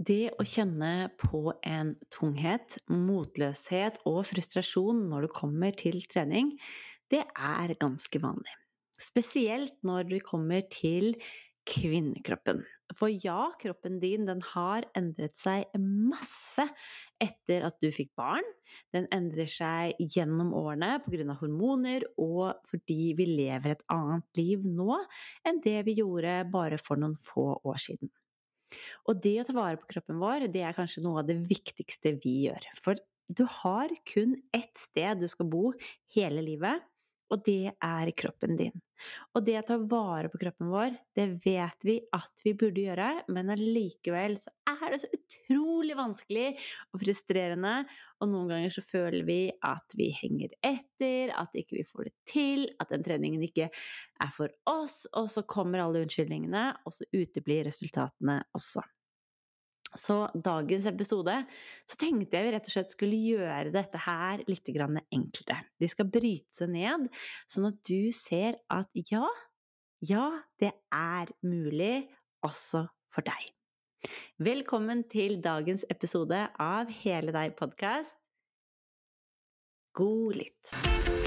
Det å kjenne på en tunghet, motløshet og frustrasjon når du kommer til trening, det er ganske vanlig. Spesielt når du kommer til kvinnekroppen. For ja, kroppen din den har endret seg masse etter at du fikk barn. Den endrer seg gjennom årene pga. hormoner og fordi vi lever et annet liv nå enn det vi gjorde bare for noen få år siden. Og det å ta vare på kroppen vår, det er kanskje noe av det viktigste vi gjør. For du har kun ett sted du skal bo hele livet, og det er kroppen din. Og det å ta vare på kroppen vår, det vet vi at vi burde gjøre, men allikevel så er det så utrolig vanskelig og frustrerende, og noen ganger så føler vi at vi henger etter, at ikke vi får det til, at den treningen ikke er for oss, og så kommer alle unnskyldningene, og så uteblir resultatene også. Så dagens episode så tenkte jeg vi rett og slett skulle gjøre dette her litt enklere. Vi skal bryte seg ned, sånn at du ser at ja, ja, det er mulig også for deg. Velkommen til dagens episode av Hele deg podkast. God lytt!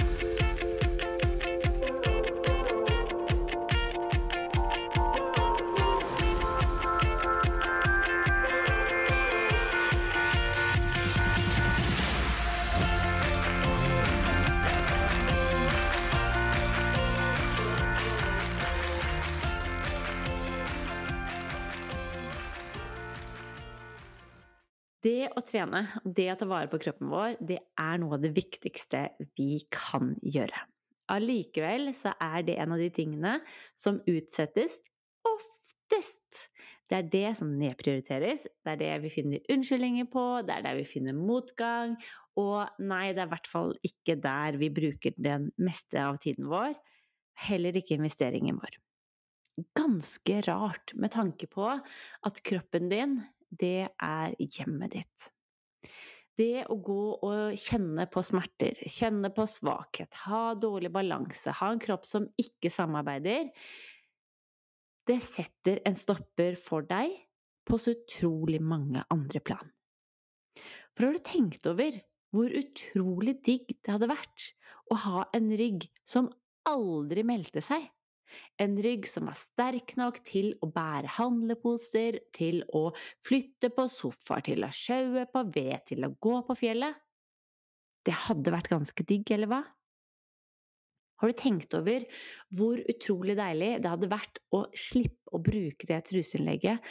Det å trene, det å ta vare på kroppen vår, det er noe av det viktigste vi kan gjøre. Allikevel så er det en av de tingene som utsettes oftest. Det er det som nedprioriteres, det er det vi finner unnskyldninger på, det er der vi finner motgang, og nei, det er i hvert fall ikke der vi bruker den meste av tiden vår, heller ikke investeringen vår. Ganske rart med tanke på at kroppen din det er hjemmet ditt. Det å gå og kjenne på smerter, kjenne på svakhet, ha dårlig balanse, ha en kropp som ikke samarbeider, det setter en stopper for deg på så utrolig mange andre plan. For har du tenkt over hvor utrolig digg det hadde vært å ha en rygg som aldri meldte seg? En rygg som var sterk nok til å bære handleposer, til å flytte på sofaer, til å sjaue på ved, til å gå på fjellet. Det hadde vært ganske digg, eller hva? Har du tenkt over hvor utrolig deilig det hadde vært å slippe å bruke det truseinnlegget?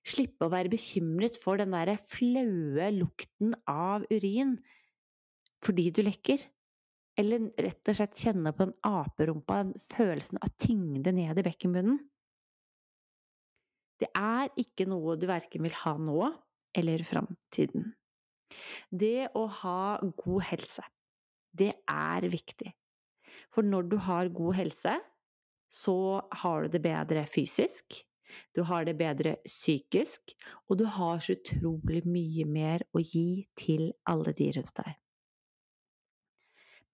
Slippe å være bekymret for den der flaue lukten av urin fordi du lekker? Eller rett og slett kjenne på den aperumpa, den følelsen av tyngde ned i bekkenbunnen. Det er ikke noe du verken vil ha nå eller framtiden. Det å ha god helse, det er viktig. For når du har god helse, så har du det bedre fysisk, du har det bedre psykisk, og du har så utrolig mye mer å gi til alle de rundt deg.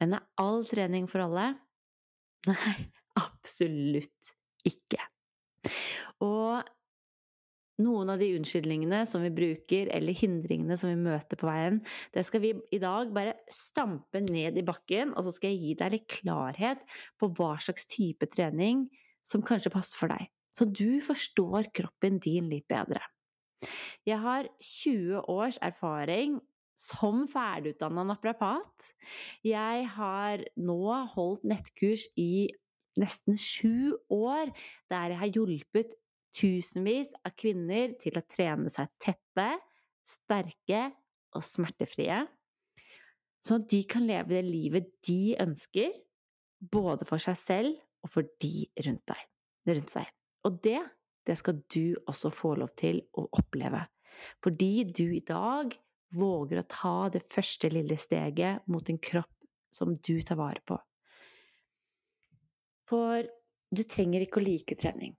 Men er all trening for alle? Nei, absolutt ikke. Og noen av de unnskyldningene som vi bruker, eller hindringene som vi møter på veien, det skal vi i dag bare stampe ned i bakken, og så skal jeg gi deg litt klarhet på hva slags type trening som kanskje passer for deg. Så du forstår kroppen din litt bedre. Jeg har 20 års erfaring som ferdigutdanna naprapat. Jeg har nå holdt nettkurs i nesten sju år, der jeg har hjulpet tusenvis av kvinner til å trene seg tette, sterke og smertefrie, sånn at de kan leve det livet de ønsker, både for seg selv og for de rundt, deg, rundt seg. Og det, det skal du også få lov til å oppleve. Fordi du i dag våger å ta det første lille steget mot en kropp som du tar vare på. For du trenger ikke å like trening.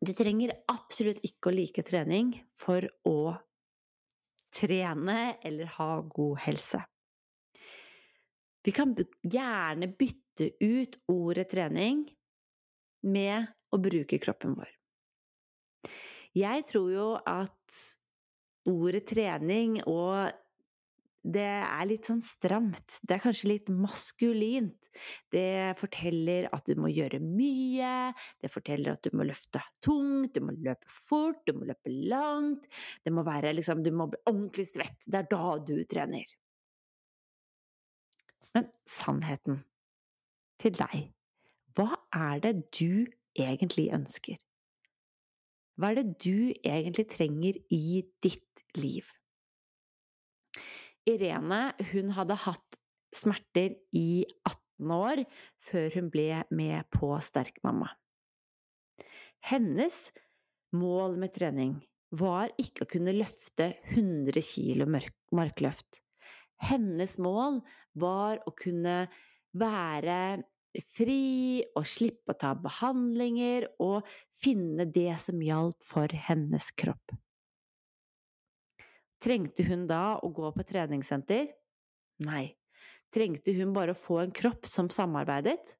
Du trenger absolutt ikke å like trening for å trene eller ha god helse. Vi kan gjerne bytte ut ordet trening med å bruke kroppen vår. Jeg tror jo at ordet trening og det er litt sånn stramt. Det er kanskje litt maskulint. Det forteller at du må gjøre mye, det forteller at du må løfte tungt, du må løpe fort, du må løpe langt. Det må være liksom Du må bli ordentlig svett. Det er da du trener. Men sannheten til deg, hva er det du egentlig ønsker? Hva er det du egentlig trenger i ditt liv? Irene hun hadde hatt smerter i 18 år før hun ble med på Sterkmamma. Hennes mål med trening var ikke å kunne løfte 100 kilo markløft. Hennes mål var å kunne være fri og slippe å ta behandlinger og finne det som hjalp for hennes kropp. Trengte hun da å gå på treningssenter? Nei. Trengte hun bare å få en kropp som samarbeidet?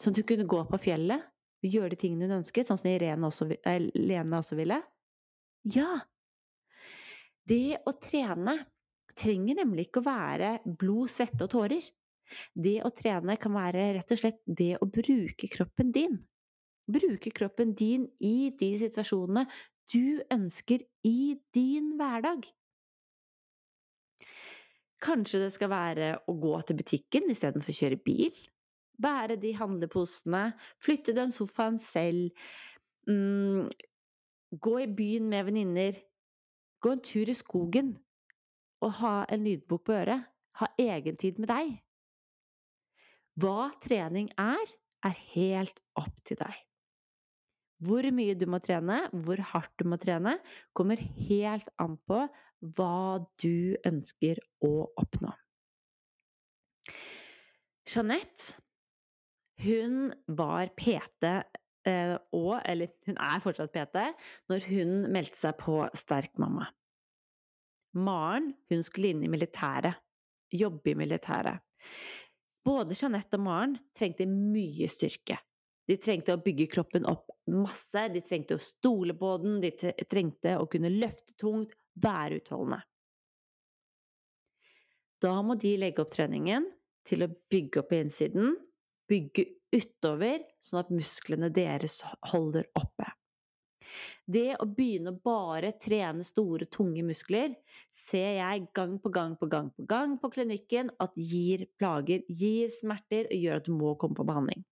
Sånn at hun kunne gå på fjellet og gjøre de tingene hun ønsket, sånn som Irene også, eh, Lene også ville? Ja. Det å trene trenger nemlig ikke å være blod, svette og tårer. Det å trene kan være rett og slett det å bruke kroppen din. Bruke kroppen din i de situasjonene du ønsker i din hverdag. Kanskje det skal være å gå til butikken istedenfor å kjøre bil? Bære de handleposene? Flytte den sofaen selv? Mm, gå i byen med venninner? Gå en tur i skogen? Og ha en lydbok på øret? Ha egentid med deg? Hva trening er, er helt opp til deg. Hvor mye du må trene, hvor hardt du må trene, kommer helt an på hva du ønsker å oppnå. Jeanette, hun var PT eh, og Eller hun er fortsatt PT når hun meldte seg på Sterk mamma. Maren, hun skulle inn i militæret. Jobbe i militæret. Både Jeanette og Maren trengte mye styrke. De trengte å bygge kroppen opp masse, de trengte å stole på den, de trengte å kunne løfte tungt, være utholdende. Da må de legge opp treningen til å bygge opp innsiden, bygge utover, sånn at musklene deres holder oppe. Det å begynne å bare trene store, tunge muskler ser jeg gang på gang på gang på gang på klinikken at gir plager, gir smerter og gjør at du må komme på behandling.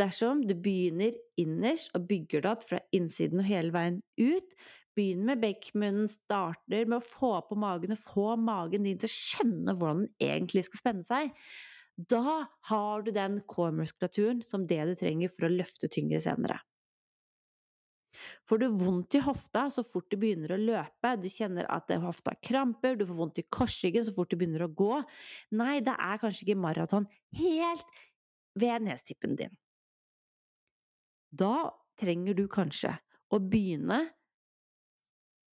Dersom du begynner innerst og bygger det opp fra innsiden og hele veien ut, begynn med bekkmunnen, starter med å få på magen og få magen din til å skjønne hvordan den egentlig skal spenne seg. Da har du den core-muskulaturen som det du trenger for å løfte tyngre senere. Får du vondt i hofta så fort du begynner å løpe, du kjenner at hofta kramper, du får vondt i korsryggen så fort du begynner å gå Nei, det er kanskje ikke maraton helt ved nestippen din. Da trenger du kanskje å begynne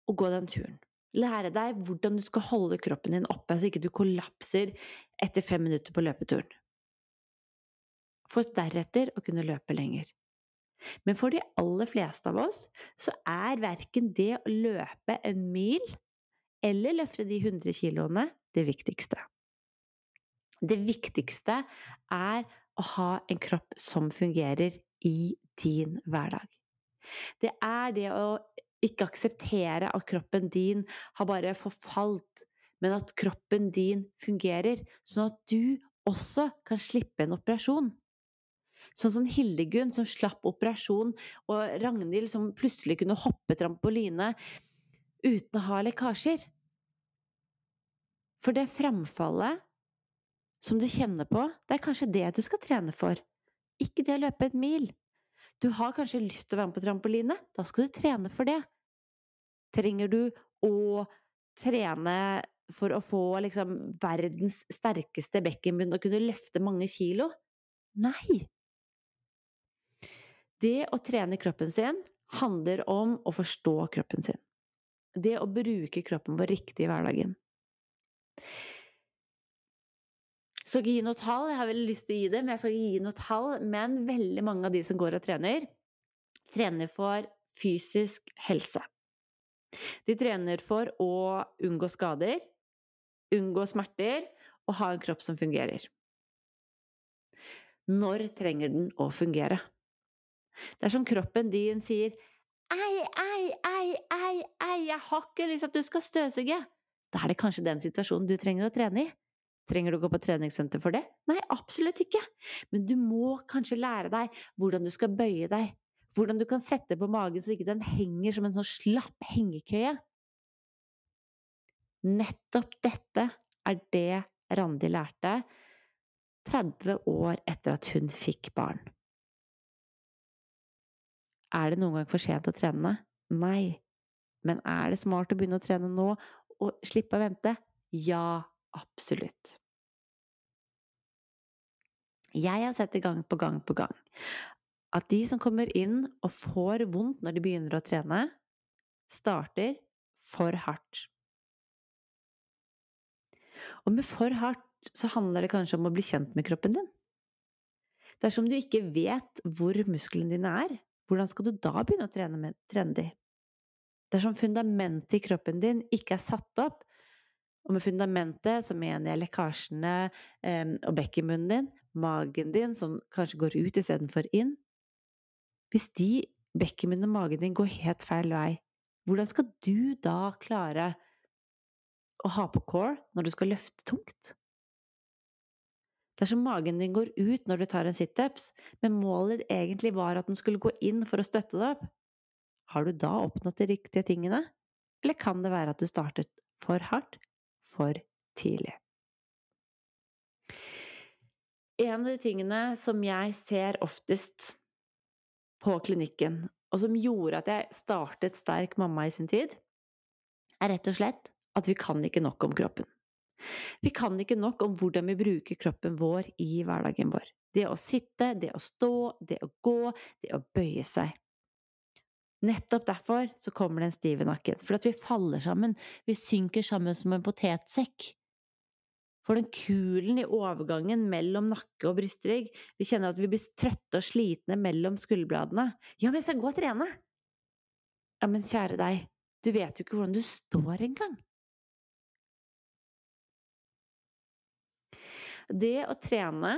å gå den turen. Lære deg hvordan du skal holde kroppen din oppe, så ikke du kollapser etter fem minutter på løpeturen. For deretter å kunne løpe lenger. Men for de aller fleste av oss så er verken det å løpe en mil eller løfte de 100 kiloene det viktigste. Det viktigste er å ha en kropp som fungerer i din hverdag. Det er det å ikke akseptere at kroppen din har bare forfalt, men at kroppen din fungerer, sånn at du også kan slippe en operasjon. Sånn som Hildegunn som slapp operasjon, og Ragnhild som plutselig kunne hoppe trampoline uten å ha lekkasjer. For det framfallet som du kjenner på, det er kanskje det du skal trene for, ikke det å løpe et mil. Du har kanskje lyst til å være med på trampoline? Da skal du trene for det. Trenger du å trene for å få liksom verdens sterkeste bekkenbunn og kunne løfte mange kilo? Nei! Det å trene kroppen sin handler om å forstå kroppen sin. Det å bruke kroppen på riktig i hverdagen Så ikke gi noe tall, jeg har veldig lyst til å gi det, men jeg skal ikke gi noe tall. Men veldig mange av de som går og trener, trener for fysisk helse. De trener for å unngå skader, unngå smerter og ha en kropp som fungerer. Når trenger den å fungere? Dersom kroppen din sier ei, ei, ei, ei, ei, jeg har ikke lyst til at du skal støvsuge, da er det kanskje den situasjonen du trenger å trene i. Trenger du å gå på treningssenter for det? Nei, absolutt ikke. Men du må kanskje lære deg hvordan du skal bøye deg, hvordan du kan sette på magen så ikke den henger som en sånn slapp hengekøye. Nettopp dette er det Randi lærte 30 år etter at hun fikk barn. Er det noen gang for sent å trene? Nei. Men er det smart å begynne å trene nå og slippe å vente? Ja, absolutt. Jeg har sett det gang på gang på gang at de som kommer inn og får vondt når de begynner å trene, starter for hardt. Og med for hardt så handler det kanskje om å bli kjent med kroppen din. Dersom du ikke vet hvor musklene dine er, hvordan skal du da begynne å trene, med, trene de? Dersom fundamentet i kroppen din ikke er satt opp, og med fundamentet så mener jeg lekkasjene eh, og bekkenmunnen din, magen din som kanskje går ut istedenfor inn Hvis de bekkenmunnen og magen din går helt feil vei, hvordan skal du da klare å ha på core når du skal løfte tungt? Dersom magen din går ut når du tar en situps, men målet egentlig var at den skulle gå inn for å støtte deg opp, har du da oppnådd de riktige tingene? Eller kan det være at du startet for hardt, for tidlig? En av de tingene som jeg ser oftest på klinikken, og som gjorde at jeg startet Sterk mamma i sin tid, er rett og slett at vi kan ikke nok om kroppen. Vi kan ikke nok om hvordan vi bruker kroppen vår i hverdagen vår. Det å sitte, det å stå, det å gå, det å bøye seg. Nettopp derfor så kommer den stive nakken. For at vi faller sammen. Vi synker sammen som en potetsekk. For den kulen i overgangen mellom nakke og brystrygg Vi kjenner at vi blir trøtte og slitne mellom skulderbladene. Ja, men jeg skal gå og trene! Ja, men kjære deg, du vet jo ikke hvordan du står engang. Det å trene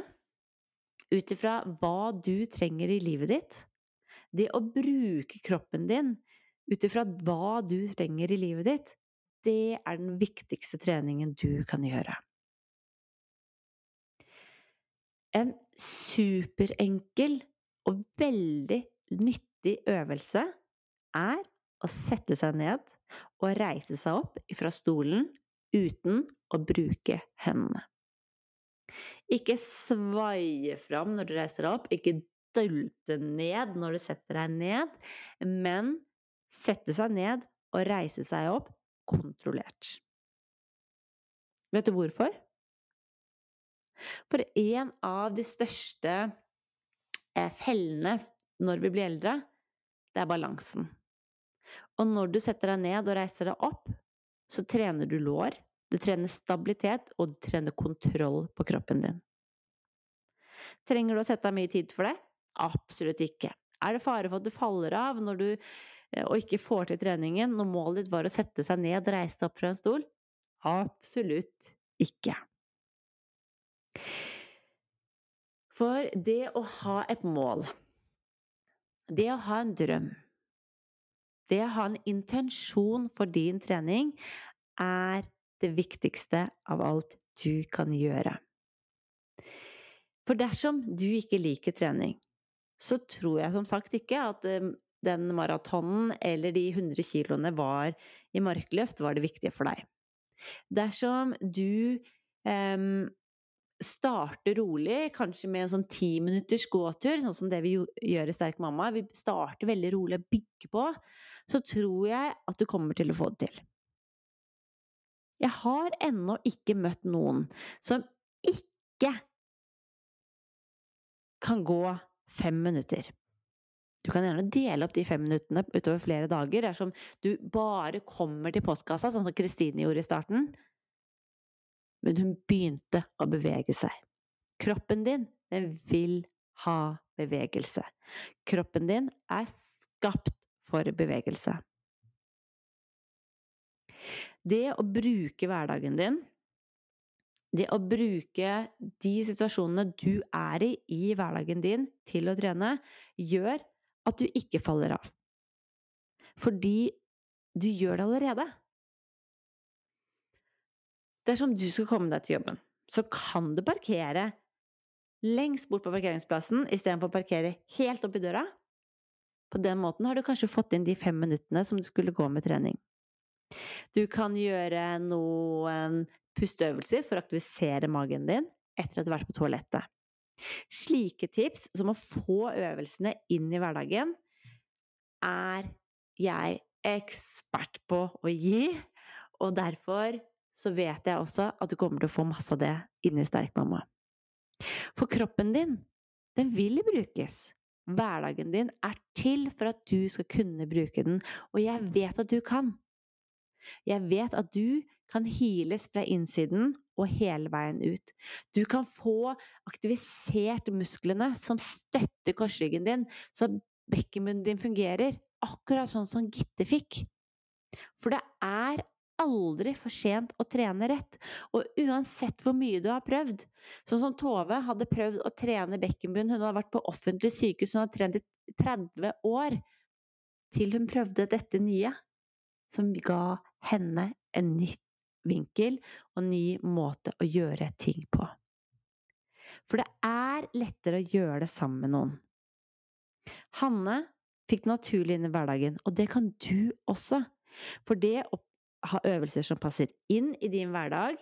ut ifra hva du trenger i livet ditt, det å bruke kroppen din ut ifra hva du trenger i livet ditt, det er den viktigste treningen du kan gjøre. En superenkel og veldig nyttig øvelse er å sette seg ned og reise seg opp fra stolen uten å bruke hendene. Ikke svaie fram når du reiser deg opp, ikke dølte ned når du setter deg ned, men sette seg ned og reise seg opp kontrollert. Vet du hvorfor? For en av de største eh, fellene når vi blir eldre, det er balansen. Og når du setter deg ned og reiser deg opp, så trener du lår, du trener stabilitet, og du trener kontroll på kroppen din. Trenger du å sette av mye tid for det? Absolutt ikke. Er det fare for at du faller av når du, eh, og ikke får til treningen når målet ditt var å sette seg ned reise deg opp fra en stol? Absolutt ikke. For det å ha et mål, det å ha en drøm, det å ha en intensjon for din trening, er det viktigste av alt du kan gjøre. For dersom du ikke liker trening, så tror jeg som sagt ikke at eh, den maratonen eller de 100 kiloene var i markløft var det viktige for deg. Dersom du um, starter rolig, kanskje med en sånn ti minutters gåtur, sånn som det vi gjør i Sterk mamma, vi starter veldig rolig og bygger på, så tror jeg at du kommer til å få det til. Jeg har ennå ikke møtt noen som ikke kan gå fem minutter. Du kan gjerne dele opp de fem minuttene utover flere dager dersom du bare kommer til postkassa, sånn som Kristine gjorde i starten. Men hun begynte å bevege seg. Kroppen din, den vil ha bevegelse. Kroppen din er skapt for bevegelse. Det å bruke hverdagen din, det å bruke de situasjonene du er i i hverdagen din til å trene, gjør at du ikke faller av. Fordi du gjør det allerede. Dersom du skal komme deg til jobben, så kan du parkere lengst bort på parkeringsplassen istedenfor å parkere helt oppi døra. På den måten har du kanskje fått inn de fem minuttene som du skulle gå med trening. Du kan gjøre noen pusteøvelser for å aktivisere magen din etter at du har vært på toalettet. Slike tips, som å få øvelsene inn i hverdagen, er jeg ekspert på å gi, og derfor så vet jeg også at du kommer til å få masse av det inni Sterkmamma. For kroppen din, den vil brukes. Hverdagen din er til for at du skal kunne bruke den, og jeg vet at du kan. Jeg vet at du kan heales fra innsiden og hele veien ut. Du kan få aktivisert musklene som støtter korsryggen din, så bekkenbunnen din fungerer, akkurat sånn som Gitte fikk. For det er aldri for sent å trene rett, og uansett hvor mye du har prøvd Sånn som Tove hadde prøvd å trene bekkenbunn, hun hadde vært på offentlig sykehus, hun hadde trent i 30 år, til hun prøvde dette nye, som ga henne en ny vinkel og en ny måte å gjøre ting på. For det er lettere å gjøre det sammen med noen. Hanne fikk det naturlig inn i hverdagen, og det kan du også. For det å ha øvelser som passer inn i din hverdag,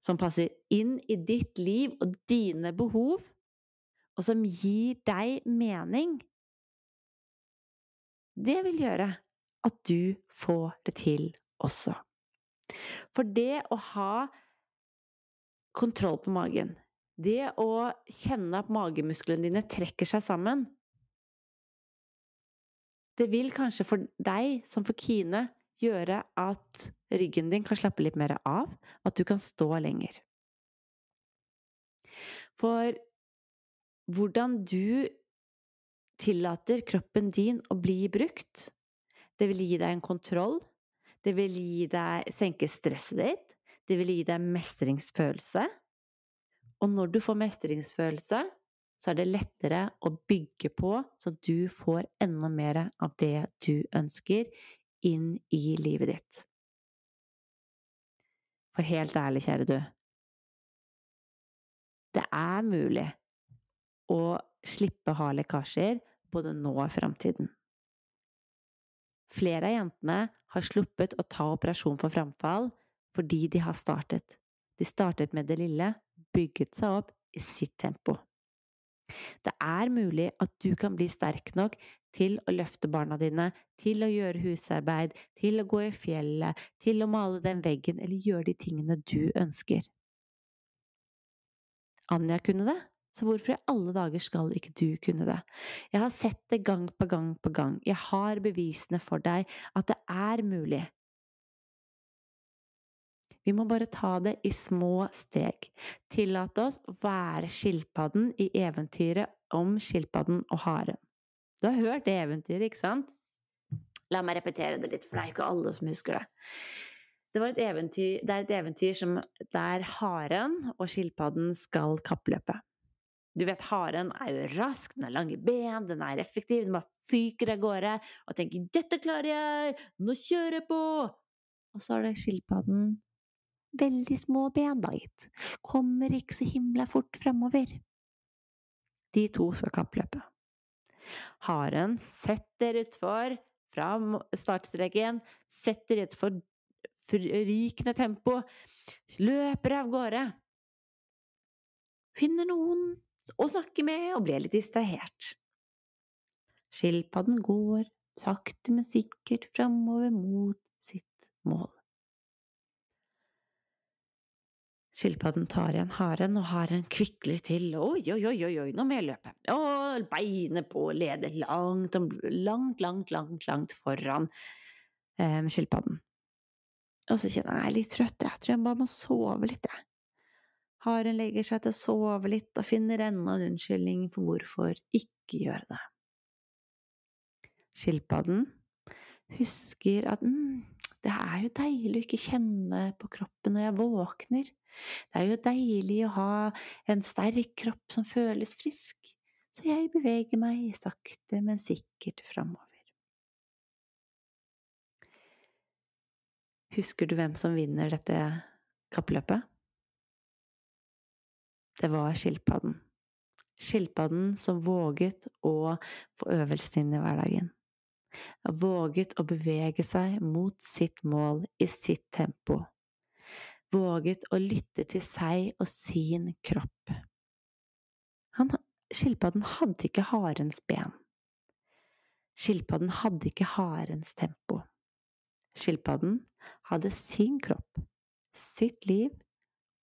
som passer inn i ditt liv og dine behov, og som gir deg mening, det vil gjøre at du får det til også. For det å ha kontroll på magen, det å kjenne at magemusklene dine trekker seg sammen Det vil kanskje for deg, som for Kine, gjøre at ryggen din kan slappe litt mer av, at du kan stå lenger. For hvordan du tillater kroppen din å bli brukt, det vil gi deg en kontroll. Det vil gi deg senke stresset ditt. Det vil gi deg mestringsfølelse. Og når du får mestringsfølelse, så er det lettere å bygge på, så du får enda mer av det du ønsker, inn i livet ditt. For helt ærlig, kjære du, det er mulig å slippe å ha lekkasjer både nå og i framtiden. Flere av jentene har sluppet å ta operasjon for framfall fordi de har startet. De startet med det lille, bygget seg opp i sitt tempo. Det er mulig at du kan bli sterk nok til å løfte barna dine, til å gjøre husarbeid, til å gå i fjellet, til å male den veggen eller gjøre de tingene du ønsker. Anja kunne det, så hvorfor i alle dager skal ikke du kunne det? Jeg har sett det gang på gang på gang. Jeg har bevisene for deg at det er mulig. Vi må bare ta det i små steg. Tillate oss å være skilpadden i eventyret om skilpadden og haren. Du har hørt det eventyret, ikke sant? La meg repetere det litt, for det er ikke alle som husker det. Det, et eventyr, det er et eventyr som, der haren og skilpadden skal kappløpe. Du vet, haren er jo rask, den har lange ben, den er effektiv, den bare fyker av gårde og tenker 'dette klarer jeg, nå kjører jeg på'. Og så er det skilpadden. Veldig små ben, da, gitt. Kommer ikke så himla fort framover. De to skal kappløpe. Haren setter utfor fra startstreken, setter i et forrykende tempo, løper av gårde. Finner noen å snakke med og ble litt distrahert. Skilpadden går sakte, men sikkert framover mot sitt mål. Skilpadden tar igjen haren, og haren kvikler til. Oi, oi, oi, oi, nå må jeg løpe. Og beinet på leder langt, langt, langt, langt, langt foran eh, skilpadden. Og så kjenner jeg jeg er litt trøtt, jeg tror jeg bare må sove litt, jeg. Haren legger seg til å sove litt og finner enda en unnskyldning for hvorfor ikke gjøre det. Skilpadden husker at mm, det er jo deilig å ikke kjenne på kroppen når jeg våkner. Det er jo deilig å ha en sterk kropp som føles frisk, så jeg beveger meg sakte, men sikkert framover. Husker du hvem som vinner dette kappløpet? Det var skilpadden. Skilpadden som våget å få øvelsen inn i hverdagen. Våget å bevege seg mot sitt mål i sitt tempo. Våget å lytte til seg og sin kropp. Han, skilpadden hadde ikke harens ben. Skilpadden hadde ikke harens tempo. Skilpadden hadde sin kropp, sitt liv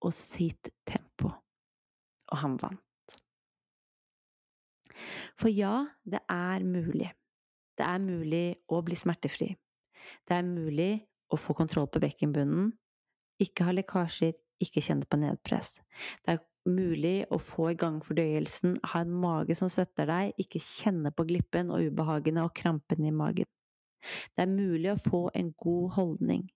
og sitt tempo. Og han vant. For ja, det er mulig. Det er mulig å bli smertefri. Det er mulig å få kontroll på bekkenbunnen, ikke ha lekkasjer, ikke kjenne på nedpress. Det er mulig å få i gang fordøyelsen, ha en mage som støtter deg, ikke kjenne på glippen og ubehagene og krampene i magen. Det er mulig å få en god holdning.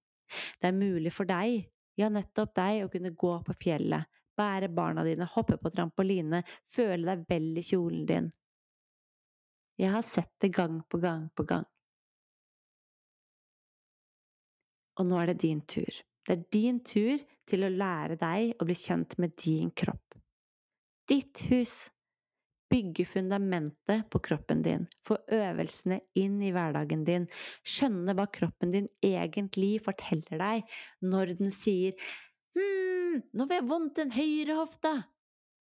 Det er mulig for deg, ja, nettopp deg, å kunne gå på fjellet, bære barna dine, hoppe på trampoline, føle deg vel i kjolen din. Jeg har sett det gang på gang på gang. Og nå er det din tur. Det er din tur til å lære deg å bli kjent med din kropp. Ditt hus bygge fundamentet på kroppen din, få øvelsene inn i hverdagen din, skjønne hva kroppen din egentlig forteller deg når den sier Hm, nå får jeg vondt i den høyre hofta.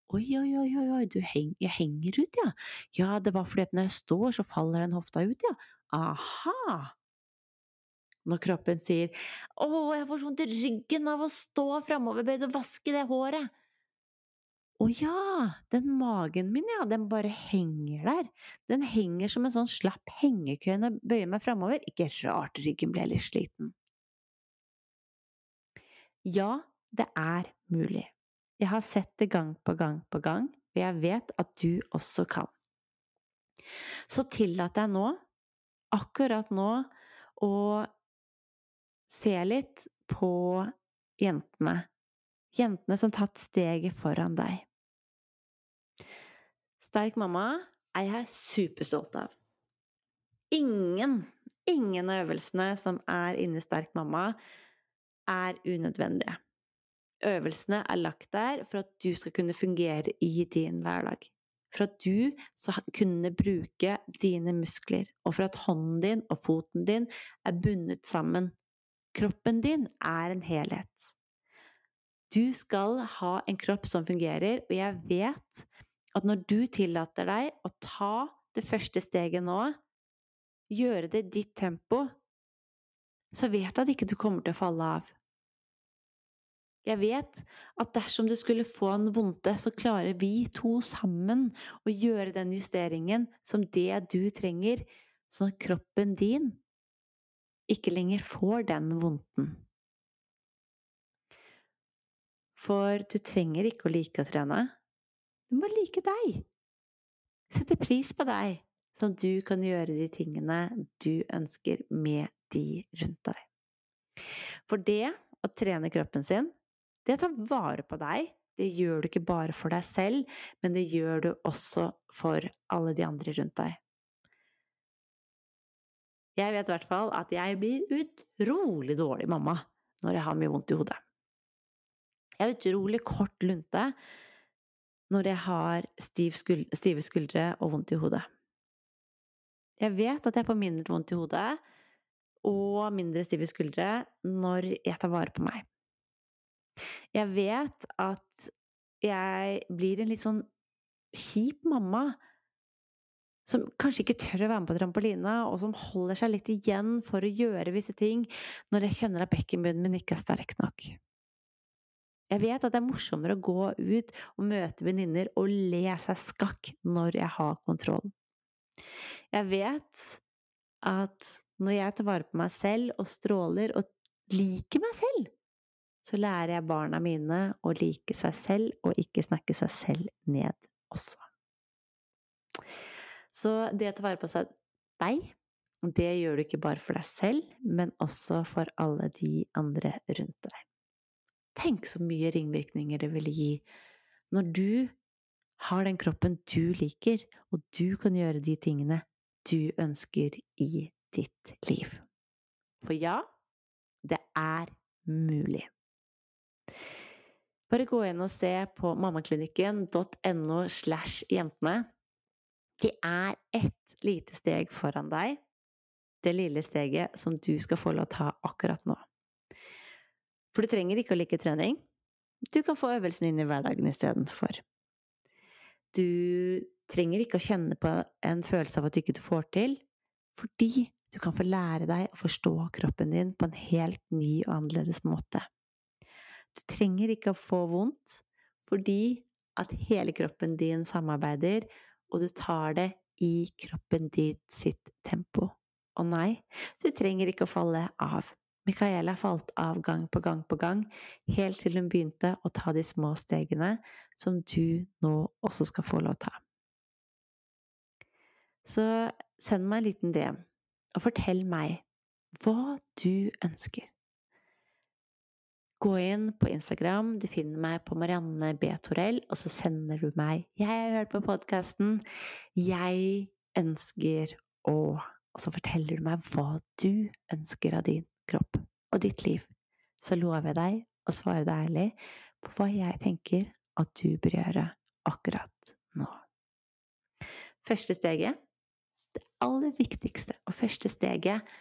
Oi, oi, oi, oi, du heng, jeg henger ut, ja. Ja, det var fordi at når jeg står, så faller den hofta ut, ja. Aha! Når kroppen sier Å, jeg får så vondt i ryggen av å stå framoverbøyd og vaske det håret. Å ja, den magen min, ja, den bare henger der. Den henger som en sånn slapp hengekøye når jeg bøyer meg framover. Ikke rart ryggen ble litt sliten. Ja, det er mulig. Jeg har sett det gang på gang på gang, og jeg vet at du også kan. Så tillat deg nå, akkurat nå, å se litt på jentene. Jentene som tatt steget foran deg. Sterk mamma er jeg superstolt av. Ingen, ingen av øvelsene som er inni Sterk mamma, er unødvendige. Øvelsene er lagt der for at du skal kunne fungere i din hverdag. For at du skal kunne bruke dine muskler, og for at hånden din og foten din er bundet sammen. Kroppen din er en helhet. Du skal ha en kropp som fungerer, og jeg vet at når du tillater deg å ta det første steget nå, gjøre det i ditt tempo, så vet jeg at ikke du kommer til å falle av. Jeg vet at dersom du skulle få en vondte, så klarer vi to sammen å gjøre den justeringen som det du trenger, sånn at kroppen din ikke lenger får den vondten. For du trenger ikke å like å trene. Du må like deg. Sette pris på deg, sånn at du kan gjøre de tingene du ønsker med de rundt deg. For det å trene kroppen sin, det å ta vare på deg, det gjør du ikke bare for deg selv, men det gjør du også for alle de andre rundt deg. Jeg vet i hvert fall at jeg blir utrolig dårlig mamma når jeg har mye vondt i hodet. Jeg er utrolig kort lunte når jeg har stiv skuld stive skuldre og vondt i hodet. Jeg vet at jeg får mindre vondt i hodet og mindre stive skuldre når jeg tar vare på meg. Jeg vet at jeg blir en litt sånn kjip mamma som kanskje ikke tør å være med på trampoline, og som holder seg litt igjen for å gjøre visse ting når jeg kjenner at bekkenbunnen min ikke er sterk nok. Jeg vet at det er morsommere å gå ut og møte venninner og le seg skakk når jeg har kontroll. Jeg vet at når jeg tar vare på meg selv og stråler og liker meg selv, så lærer jeg barna mine å like seg selv og ikke snakke seg selv ned også. Så det å ta vare på seg deg, Det gjør du ikke bare for deg selv, men også for alle de andre rundt deg. Tenk så mye ringvirkninger det ville gi når du har den kroppen du liker, og du kan gjøre de tingene du ønsker i ditt liv. For ja, det er mulig. Bare gå inn og se på mammaklinikken.no slash jentene. Det er ett lite steg foran deg. Det lille steget som du skal få lov å ta akkurat nå. For du trenger ikke å like trening. Du kan få øvelsen inn i hverdagen istedenfor. Du trenger ikke å kjenne på en følelse av at du ikke får til, fordi du kan få lære deg å forstå kroppen din på en helt ny og annerledes måte. Du trenger ikke å få vondt fordi at hele kroppen din samarbeider, og du tar det i kroppen ditt sitt tempo. Og nei, du trenger ikke å falle av. Micaela falt av gang på gang på gang, helt til hun begynte å ta de små stegene som du nå også skal få lov å ta. Så send meg en liten DM, og fortell meg hva du ønsker. Gå inn på Instagram, du finner meg på Marianne B. Torell, og så sender du meg 'Jeg har hørt på podkasten. Jeg ønsker å' Og så forteller du meg hva du ønsker av din kropp og ditt liv. Så lover jeg deg å svare deg ærlig på hva jeg tenker at du bør gjøre akkurat nå. Første steget, det aller viktigste og første steget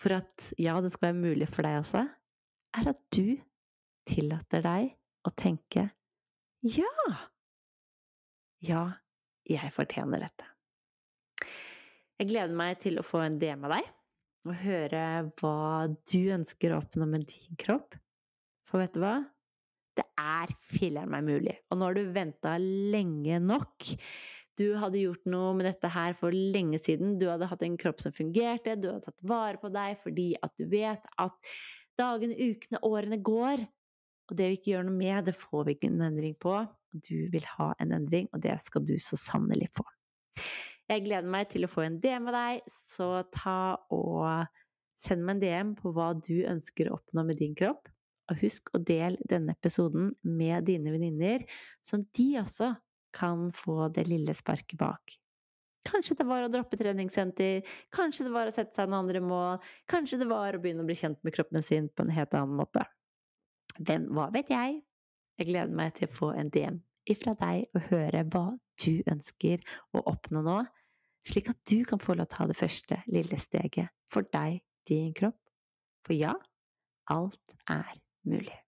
for at ja, det skal være mulig for deg også, er at du tillater deg å tenke ja, ja, jeg fortjener dette. Jeg gleder meg til å få en DM av deg og høre hva du ønsker å oppnå med din kropp. For vet du hva? Det er filler'n meg mulig. Og nå har du venta lenge nok. Du hadde gjort noe med dette her for lenge siden. Du hadde hatt en kropp som fungerte, du hadde tatt vare på deg fordi at du vet at dagene, ukene, årene går. Og det vi ikke gjør noe med, det får vi ikke en endring på. Du vil ha en endring, og det skal du så sannelig få. Jeg gleder meg til å få en DM av deg, så ta og send meg en DM på hva du ønsker å oppnå med din kropp. Og husk å dele denne episoden med dine venninner, sånn at de også kan få det lille sparket bak. Kanskje det var å droppe treningssenter, kanskje det var å sette seg noen andre mål, kanskje det var å begynne å bli kjent med kroppen sin på en helt annen måte. Hvem, hva vet jeg? Jeg gleder meg til å få en DM ifra deg og høre hva du ønsker å oppnå nå, slik at du kan få lov til å ta det første lille steget for deg, din kropp. For ja, alt er mulig.